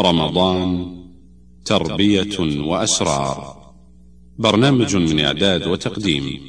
رمضان تربية وأسرار. برنامج من إعداد وتقديم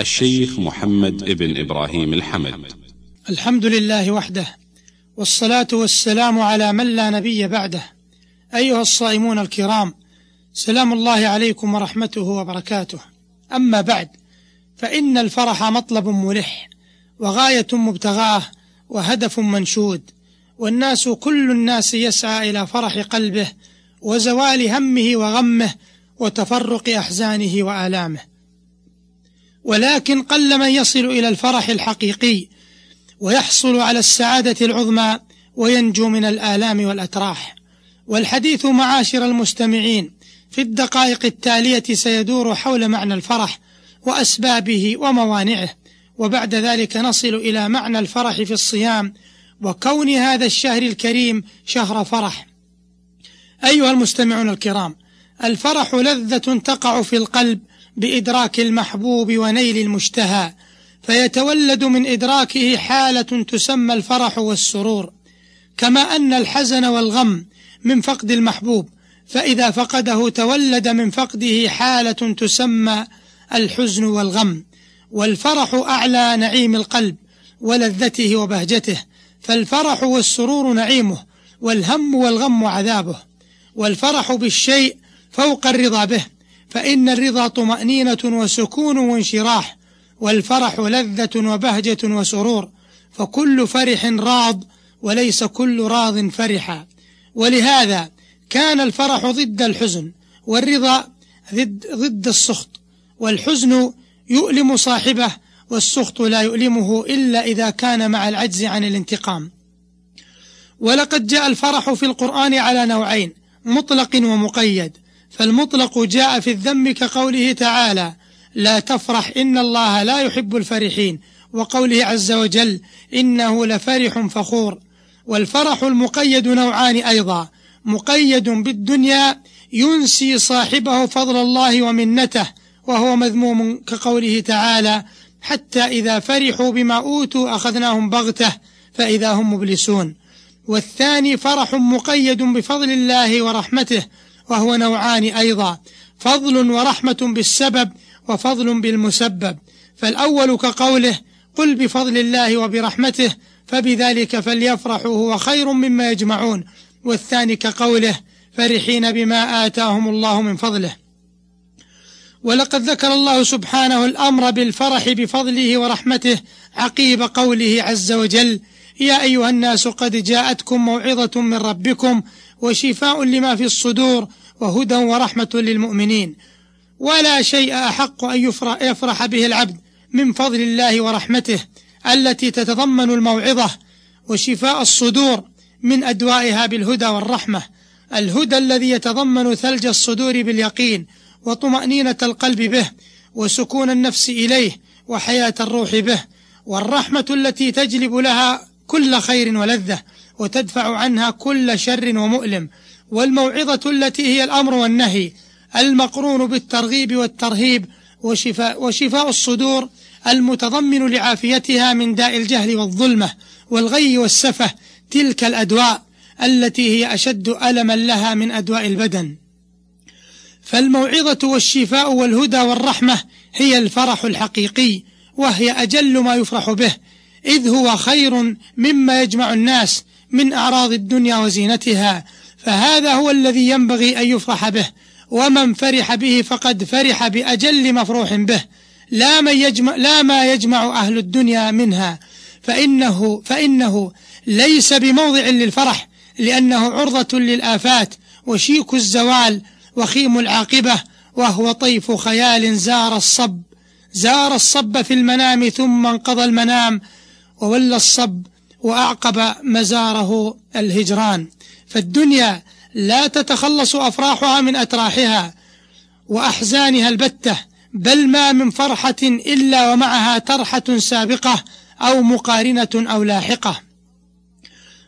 الشيخ محمد ابن إبراهيم الحمد. الحمد لله وحده والصلاة والسلام على من لا نبي بعده. أيها الصائمون الكرام سلام الله عليكم ورحمته وبركاته. أما بعد فإن الفرح مطلب ملح وغاية مبتغاه وهدف منشود. والناس كل الناس يسعى إلى فرح قلبه وزوال همه وغمه وتفرق أحزانه وآلامه. ولكن قل من يصل إلى الفرح الحقيقي ويحصل على السعادة العظمى وينجو من الآلام والأتراح. والحديث معاشر المستمعين في الدقائق التالية سيدور حول معنى الفرح وأسبابه وموانعه. وبعد ذلك نصل إلى معنى الفرح في الصيام وكون هذا الشهر الكريم شهر فرح. أيها المستمعون الكرام الفرح لذة تقع في القلب بإدراك المحبوب ونيل المشتهى فيتولد من إدراكه حالة تسمى الفرح والسرور. كما أن الحزن والغم من فقد المحبوب فإذا فقده تولد من فقده حالة تسمى الحزن والغم. والفرح أعلى نعيم القلب ولذته وبهجته. فالفرح والسرور نعيمه والهم والغم عذابه. والفرح بالشيء فوق الرضا به فإن الرضا طمأنينة وسكون وانشراح. والفرح لذة وبهجة وسرور فكل فرح راض وليس كل راض فرحا. ولهذا كان الفرح ضد الحزن والرضا ضد, ضد السخط. والحزن يؤلم صاحبه والسخط لا يؤلمه إلا إذا كان مع العجز عن الانتقام. ولقد جاء الفرح في القرآن على نوعين مطلق ومقيد. فالمطلق جاء في الذم كقوله تعالى لا تفرح إن الله لا يحب الفرحين. وقوله عز وجل إنه لفرح فخور. والفرح المقيد نوعان أيضا مقيد بالدنيا ينسي صاحبه فضل الله ومنته وهو مذموم كقوله تعالى حتى إذا فرحوا بما أوتوا أخذناهم بغتة فإذا هم مبلسون. والثاني فرح مقيد بفضل الله ورحمته وهو نوعان أيضا. فضل ورحمة بالسبب وفضل بالمسبب. فالأول كقوله قل بفضل الله وبرحمته فبذلك فليفرحوا هو خير مما يجمعون. والثاني كقوله فرحين بما آتاهم الله من فضله. ولقد ذكر الله سبحانه الأمر بالفرح بفضله ورحمته عقيب قوله عز وجل يا أيها الناس قد جاءتكم موعظة من ربكم وشفاء لما في الصدور وهدى ورحمة للمؤمنين. ولا شيء أحق أن يفرح, به العبد من فضل الله ورحمته التي تتضمن الموعظة وشفاء الصدور من أدوائها بالهدى والرحمة. الهدى الذي يتضمن ثلج الصدور باليقين وطمأنينة القلب به وسكون النفس إليه وحياة الروح به والرحمة التي تجلب لها كل خير ولذة وتدفع عنها كل شر ومؤلم والموعظة التي هي الأمر والنهي المقرون بالترغيب والترهيب وشفاء, وشفاء الصدور المتضمن لعافيتها من داء الجهل والظلمة والغي والسفة تلك الأدواء التي هي أشد ألما لها من أدواء البدن فالموعظة والشفاء والهدى والرحمة هي الفرح الحقيقي وهي أجل ما يفرح به إذ هو خير مما يجمع الناس من أعراض الدنيا وزينتها فهذا هو الذي ينبغي أن يفرح به ومن فرح به فقد فرح بأجل مفروح به لا, من يجمع لا ما يجمع أهل الدنيا منها فإنه, فإنه ليس بموضع للفرح لأنه عرضة للآفات وشيك الزوال وخيم العاقبة وهو طيف خيال زار الصب. زار الصب في المنام ثم انقضى المنام وولى الصب وأعقب مزاره الهجران. فالدنيا لا تتخلص أفراحها من أتراحها وأحزانها البتة بل ما من فرحة إلا ومعها ترحة سابقة أو مقارنة أو لاحقة.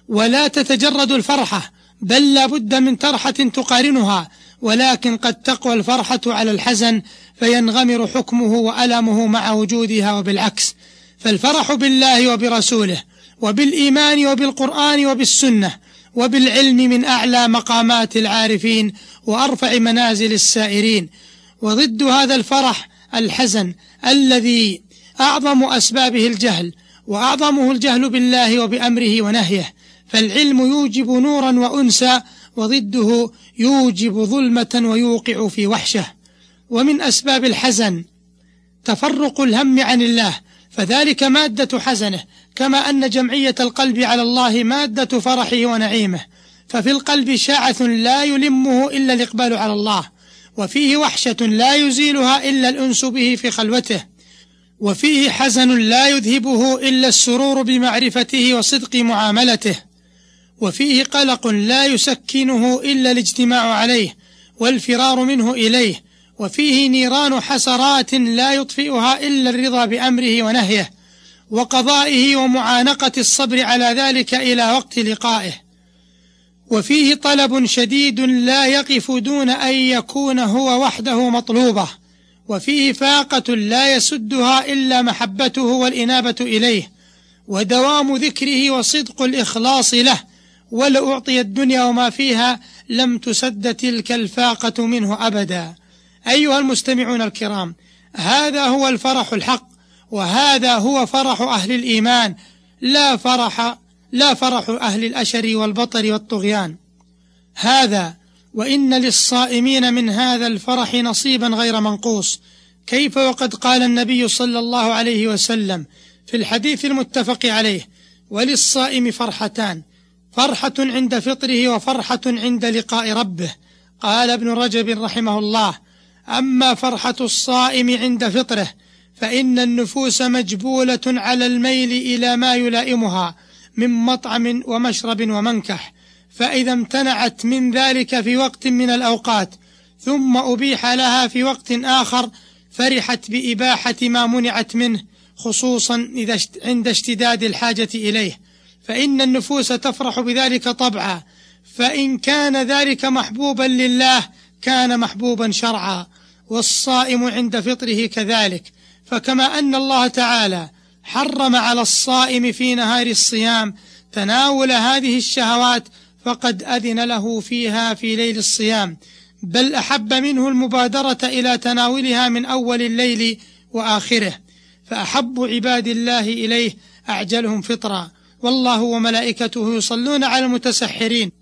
ولا تتجرد الفرحة بل لا بد من ترحة تقارنها ولكن قد تقوى الفرحة على الحزن فينغمر حكمه وألمه مع وجودها وبالعكس. فالفرح بالله وبرسوله وبالإيمان وبالقرآن وبالسنة وبالعلم من أعلى مقامات العارفين وأرفع منازل السائرين. وضد هذا الفرح الحزن الذي أعظم أسبابه الجهل وأعظمه الجهل بالله وبأمره ونهيه. فالعلم يوجب نورا وأنسا وضده يوجب ظلمة ويوقع في وحشة. ومن أسباب الحزن تفرق الهم عن الله فذلك مادة حزنه كما أن جمعية القلب على الله مادة فرحه ونعيمه. ففي القلب شاعث لا يلمه إلا الإقبال على الله وفيه وحشة لا يزيلها إلا الأنس به في خلوته وفيه حزن لا يذهبه إلا السرور بمعرفته وصدق معاملته. وفيه قلق لا يسكنه إلا الاجتماع عليه والفرار منه إليه وفيه نيران حسرات لا يطفئها إلا الرضا بأمره ونهيه وقضائه ومعانقة الصبر على ذلك إلى وقت لقائه. وفيه طلب شديد لا يقف دون أن يكون هو وحده مطلوبة وفيه فاقة لا يسدها إلا محبته والإنابة إليه ودوام ذكره وصدق الإخلاص له ولأعطي الدنيا وما فيها لم تسد تلك الفاقة منه أبدا. أيها المستمعون الكرام هذا هو الفرح الحق وهذا هو فرح أهل الإيمان لا فرح لا فرح أهل الأشر والبطر والطغيان. هذا وإن للصائمين من هذا الفرح نصيبا غير منقوص. كيف وقد قال النبي صلى الله عليه وسلم في الحديث المتفق عليه وللصائم فرحتان فرحة عند فطره وفرحة عند لقاء ربه. قال ابن رجب رحمه الله أما فرحة الصائم عند فطره فإن النفوس مجبولة على الميل إلى ما يلائمها من مطعم ومشرب ومنكح فإذا امتنعت من ذلك في وقت من الأوقات ثم أبيح لها في وقت آخر فرحت بإباحة ما منعت منه خصوصا إذا عند اشتداد الحاجة إليه. فإن النفوس تفرح بذلك طبعا فإن كان ذلك محبوبا لله كان محبوبا شرعا والصائم عند فطره كذلك. فكما أن الله تعالى حرم على الصائم في نهار الصيام تناول هذه الشهوات فقد أذن له فيها في ليل الصيام. بل أحب منه المبادرة إلى تناولها من أول الليل وآخره. فأحب عباد الله إليه أعجلهم فطرا. والله وملائكته يصلون على المتسحرين.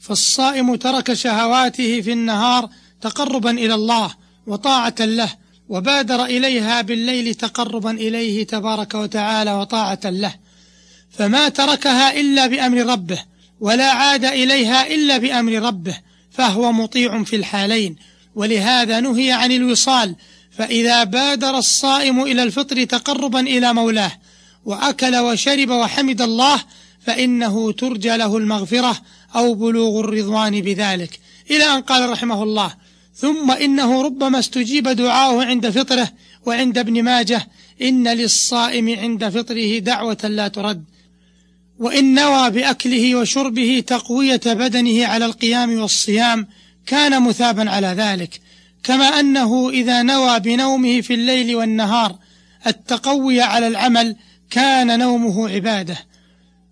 فالصائم ترك شهواته في النهار تقربا إلى الله وطاعة له وبادر إليها بالليل تقربا إليه تبارك وتعالى وطاعة له. فما تركها إلا بأمر ربه ولا عاد إليها إلا بأمر ربه فهو مطيع في الحالين. ولهذا نهي عن الوصال فإذا بادر الصائم إلى الفطر تقربا إلى مولاه وأكل وشرب وحمد الله فإنه ترجى له المغفرة أو بلوغ الرضوان بذلك. إلى أن قال رحمه الله ثم إنه ربما استجيب دعاؤه عند فطره وعند ابن ماجه إن للصائم عند فطره دعوة لا ترد. وإن نوى بأكله وشربه تقوية بدنه على القيام والصيام كان مثابا على ذلك. كما أنه إذا نوى بنومه في الليل والنهار التقوي على العمل كان نومه عبادة.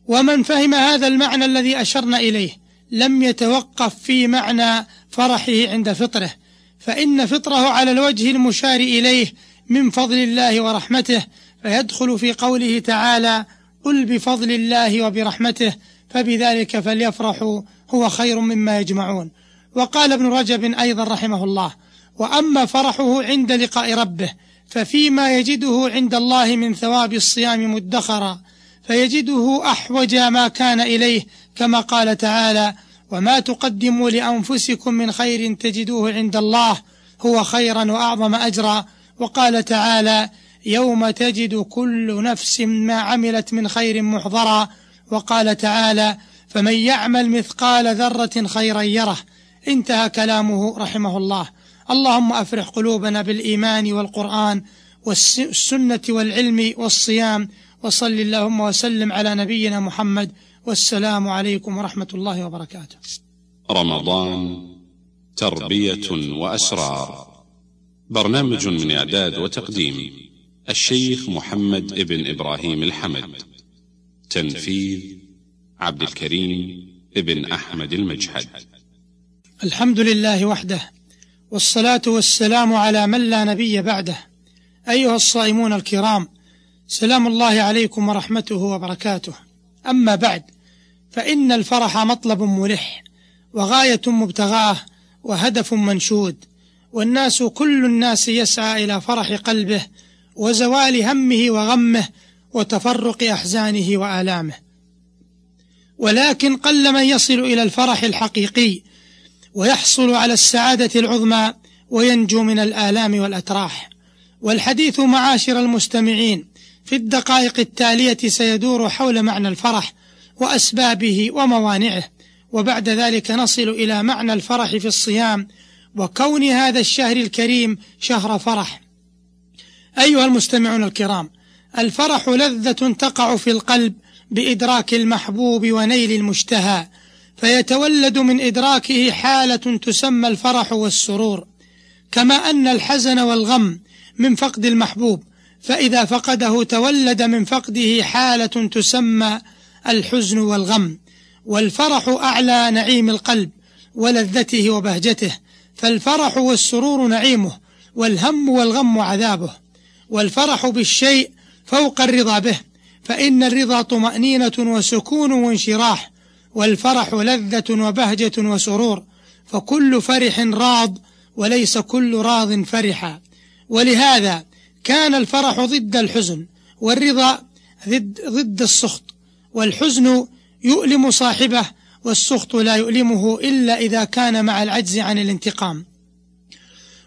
ومن فهم هذا المعنى الذي أشرنا إليه لم يتوقف في معنى فرحه عند فطره. فإن فطره على الوجه المشار إليه من فضل الله ورحمته فيدخل في قوله تعالى قل بفضل الله وبرحمته فبذلك فليفرحوا هو خير مما يجمعون وقال ابن رجب أيضا رحمه الله وأما فرحه عند لقاء ربه ففيما يجده عند الله من ثواب الصيام مدخرا فيجده أحوج ما كان إليه كما قال تعالى وما تقدموا لأنفسكم من خير تجدوه عند الله هو خيرا وأعظم أجرا. وقال تعالى يوم تجد كل نفس ما عملت من خير محضرا. وقال تعالى فمن يعمل مثقال ذرة خيرا يره. انتهى كلامه رحمه الله. اللهم أفرح قلوبنا بالإيمان والقرآن والسنة والعلم والصيام وصل اللهم وسلم على نبينا محمد والسلام عليكم ورحمة الله وبركاته. رمضان تربية وأسرار. برنامج من إعداد وتقديم الشيخ محمد ابن إبراهيم الحمد. تنفيذ عبد الكريم ابن أحمد المجحد الحمد لله وحده والصلاة والسلام على من لا نبي بعده. أيها الصائمون الكرام سلام الله عليكم ورحمته وبركاته. أما بعد فإن الفرح مطلب ملح وغاية مبتغاه وهدف منشود. والناس كل الناس يسعى إلى فرح قلبه وزوال همه وغمه وتفرق أحزانه وآلامه. ولكن قل من يصل إلى الفرح الحقيقي ويحصل على السعادة العظمى وينجو من الآلام والأتراح. والحديث معاشر المستمعين في الدقائق التالية سيدور حول معنى الفرح وأسبابه وموانعه. وبعد ذلك نصل إلى معنى الفرح في الصيام وكون هذا الشهر الكريم شهر فرح. أيها المستمعون الكرام الفرح لذة تقع في القلب بإدراك المحبوب ونيل المشتهى. فيتولد من إدراكه حالة تسمى الفرح والسرور كما أن الحزن والغم من فقد المحبوب فإذا فقده تولد من فقده حالة تسمى الحزن والغم والفرح أعلى نعيم القلب ولذته وبهجته فالفرح والسرور نعيمه والهم والغم عذابه والفرح بالشيء فوق الرضا به فإن الرضا طمأنينة وسكون وانشراح والفرح لذة وبهجة وسرور فكل فرح راض وليس كل راض فرحا. ولهذا كان الفرح ضد الحزن والرضا ضد, ضد السخط والحزن يؤلم صاحبه والسخط لا يؤلمه إلا إذا كان مع العجز عن الانتقام.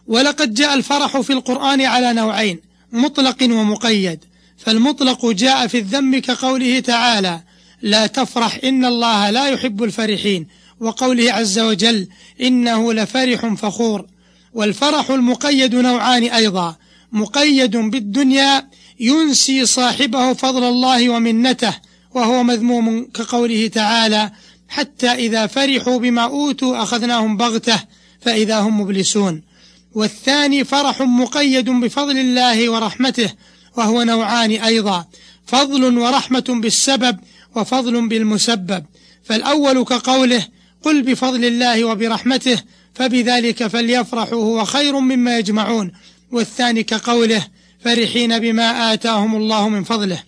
ولقد جاء الفرح في القرآن على نوعين مطلق ومقيد فالمطلق جاء في الذم كقوله تعالى لا تفرح إن الله لا يحب الفرحين. وقوله عز وجل إنه لفرح فخور. والفرح المقيد نوعان أيضا. مقيد بالدنيا ينسي صاحبه فضل الله ومنته وهو مذموم كقوله تعالى حتى إذا فرحوا بما أوتوا أخذناهم بغتة فإذا هم مبلسون. والثاني فرح مقيد بفضل الله ورحمته وهو نوعان أيضا. فضل ورحمة بالسبب وفضل بالمسبب. فالأول كقوله قل بفضل الله وبرحمته فبذلك فليفرحوا هو خير مما يجمعون. والثاني كقوله فرحين بما آتاهم الله من فضله.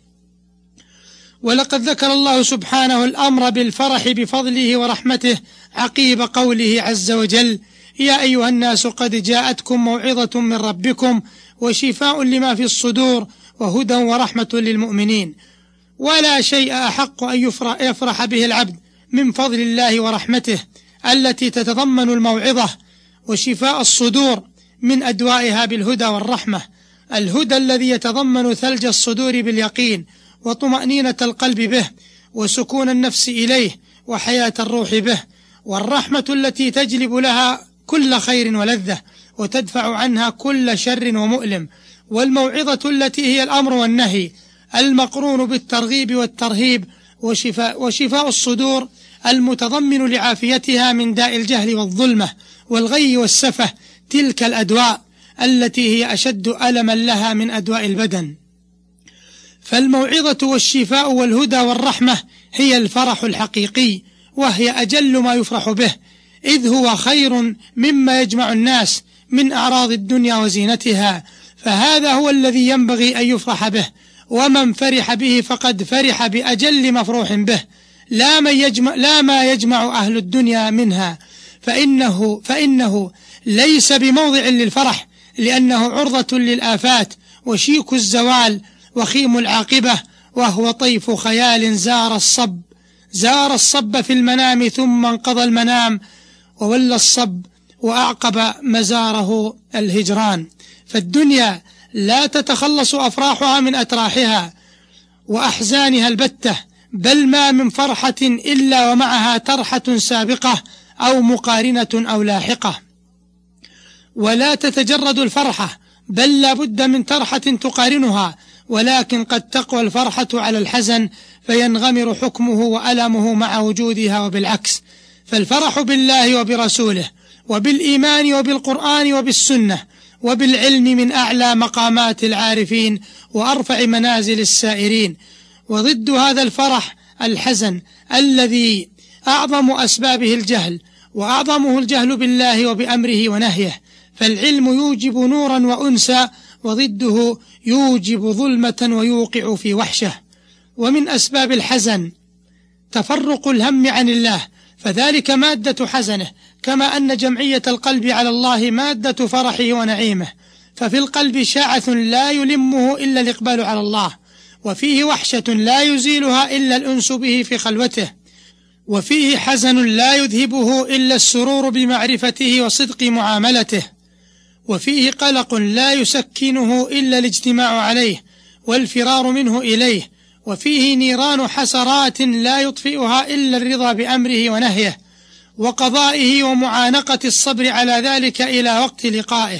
ولقد ذكر الله سبحانه الأمر بالفرح بفضله ورحمته عقيب قوله عز وجل يا أيها الناس قد جاءتكم موعظة من ربكم وشفاء لما في الصدور وهدى ورحمة للمؤمنين. ولا شيء أحق أن يفرح, به العبد من فضل الله ورحمته التي تتضمن الموعظة وشفاء الصدور من أدوائها بالهدى والرحمة. الهدى الذي يتضمن ثلج الصدور باليقين وطمأنينة القلب به وسكون النفس إليه وحياة الروح به والرحمة التي تجلب لها كل خير ولذة وتدفع عنها كل شر ومؤلم. والموعظة التي هي الأمر والنهي المقرون بالترغيب والترهيب وشفاء, وشفاء الصدور المتضمن لعافيتها من داء الجهل والظلمة والغي والسفة تلك الأدواء التي هي أشد ألما لها من أدواء البدن. فالموعظة والشفاء والهدى والرحمة هي الفرح الحقيقي وهي أجل ما يفرح به إذ هو خير مما يجمع الناس من أعراض الدنيا وزينتها فهذا هو الذي ينبغي أن يفرح به ومن فرح به فقد فرح بأجل مفروح به. لا, من يجمع لا ما يجمع أهل الدنيا منها. فإنه, فإنه ليس بموضع للفرح لأنه عرضة للآفات وشيك الزوال وخيم العاقبة وهو طيف خيال زار الصب. زار الصب في المنام ثم انقضى المنام وولى الصب وأعقب مزاره الهجران. فالدنيا لا تتخلص أفراحها من أتراحها وأحزانها البتة بل ما من فرحة إلا ومعها ترحة سابقة أو مقارنة أو لاحقة. ولا تتجرد الفرحة بل لا بد من ترحة تقارنها ولكن قد تقوى الفرحة على الحزن فينغمر حكمه وألمه مع وجودها وبالعكس. فالفرح بالله وبرسوله وبالإيمان وبالقرآن وبالسنة وبالعلم من أعلى مقامات العارفين وأرفع منازل السائرين. وضد هذا الفرح الحزن الذي أعظم أسبابه الجهل وأعظمه الجهل بالله وبأمره ونهيه. فالعلم يوجب نورا وأنسا وضده يوجب ظلمة ويوقع في وحشة. ومن أسباب الحزن تفرق الهم عن الله فذلك مادة حزنه. كما أن جمعية القلب على الله مادة فرحه ونعيمه ففي القلب شاعث لا يلمه إلا الإقبال على الله وفيه وحشة لا يزيلها إلا الأنس به في خلوته وفيه حزن لا يذهبه إلا السرور بمعرفته وصدق معاملته وفيه قلق لا يسكنه إلا الاجتماع عليه والفرار منه إليه وفيه نيران حسرات لا يطفئها إلا الرضا بأمره ونهيه. وقضائه ومعانقة الصبر على ذلك إلى وقت لقائه.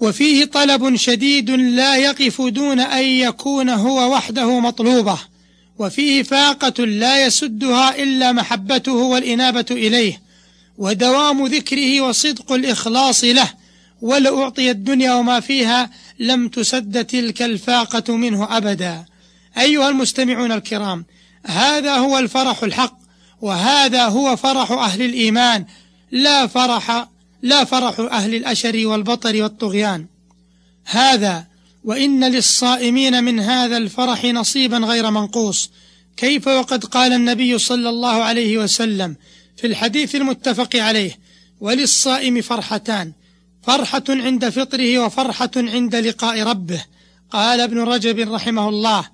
وفيه طلب شديد لا يقف دون أن يكون هو وحده مطلوبة وفيه فاقة لا يسدها إلا محبته والإنابة إليه ودوام ذكره وصدق الإخلاص له ولو أعطي الدنيا وما فيها لم تسد تلك الفاقة منه أبدا. أيها المستمعون الكرام هذا هو الفرح الحق وهذا هو فرح أهل الإيمان لا فرح لا فرح أهل الأشر والبطر والطغيان. هذا وإن للصائمين من هذا الفرح نصيبا غير منقوص. كيف وقد قال النبي صلى الله عليه وسلم في الحديث المتفق عليه وللصائم فرحتان فرحة عند فطره وفرحة عند لقاء ربه قال ابن رجب رحمه الله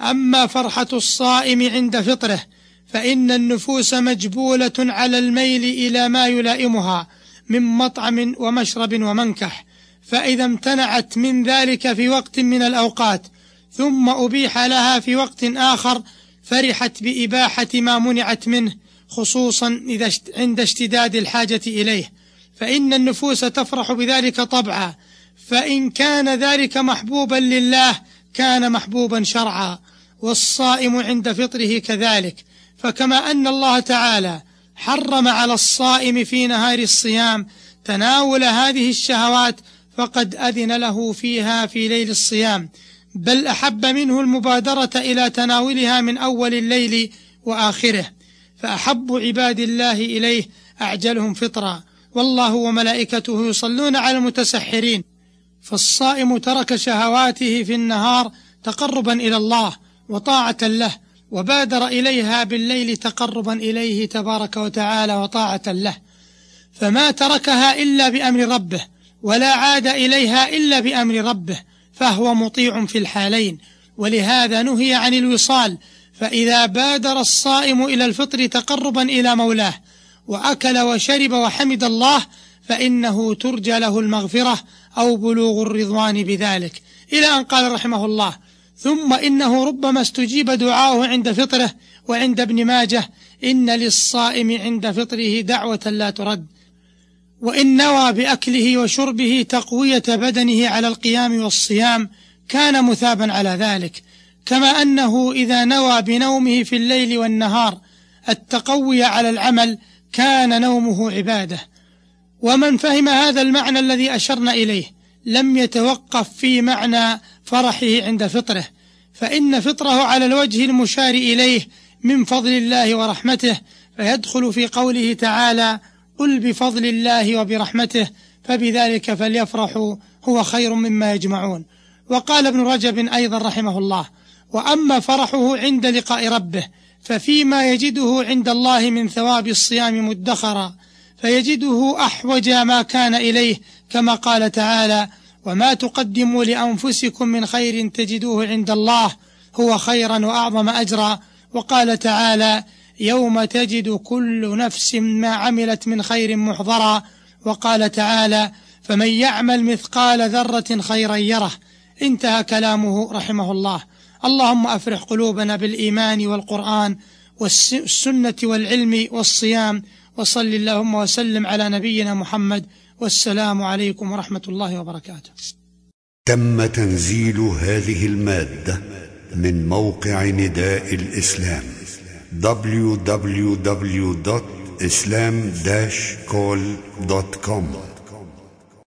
أما فرحة الصائم عند فطره فإن النفوس مجبولة على الميل إلى ما يلائمها من مطعم ومشرب ومنكح فإذا امتنعت من ذلك في وقت من الأوقات ثم أبيح لها في وقت آخر فرحت بإباحة ما منعت منه خصوصا إذا عند اشتداد الحاجة إليه. فإن النفوس تفرح بذلك طبعا فإن كان ذلك محبوبا لله كان محبوبا شرعا والصائم عند فطره كذلك. فكما أن الله تعالى حرم على الصائم في نهار الصيام تناول هذه الشهوات فقد أذن له فيها في ليل الصيام بل أحب منه المبادرة إلى تناولها من أول الليل وآخره. فأحب عباد الله إليه أعجلهم فطرا. والله وملائكته يصلون على المتسحرين. فالصائم ترك شهواته في النهار تقربا إلى الله وطاعة له. وبادر إليها بالليل تقربا إليه تبارك وتعالى وطاعة له فما تركها إلا بأمر ربه ولا عاد إليها إلا بأمر ربه فهو مطيع في الحالين. ولهذا نهي عن الوصال فإذا بادر الصائم إلى الفطر تقربا إلى مولاه وأكل وشرب وحمد الله فإنه ترجى له المغفرة أو بلوغ الرضوان بذلك. إلى أن قال رحمه الله ثم إنه ربما استجيب دعاؤه عند فطره وعند ابن ماجه إن للصائم عند فطره دعوة لا ترد. وإن نوى بأكله وشربه تقوية بدنه على القيام والصيام كان مثابا على ذلك. كما أنه إذا نوى بنومه في الليل والنهار التقوي على العمل كان نومه عبادة. ومن فهم هذا المعنى الذي أشرنا إليه لم يتوقف في معنى فرحه عند فطره فإن فطره على الوجه المشار إليه من فضل الله ورحمته فيدخل في قوله تعالى قل بفضل الله وبرحمته فبذلك فليفرحوا هو خير مما يجمعون وقال ابن رجب أيضا رحمه الله وأما فرحه عند لقاء ربه ففيما يجده عند الله من ثواب الصيام مدخرا فيجده أحوج ما كان إليه كما قال تعالى وما تقدموا لأنفسكم من خير تجدوه عند الله هو خيرا وأعظم أجرا. وقال تعالى يوم تجد كل نفس ما عملت من خير محضرا. وقال تعالى فمن يعمل مثقال ذرة خيرا يره. انتهى كلامه رحمه الله. اللهم أفرح قلوبنا بالإيمان والقرآن والسنة والعلم والصيام وصل اللهم وسلم على نبينا محمد والسلام عليكم ورحمة الله وبركاته. تم تنزيل هذه المادة من موقع نداء الإسلام www.islam-call.com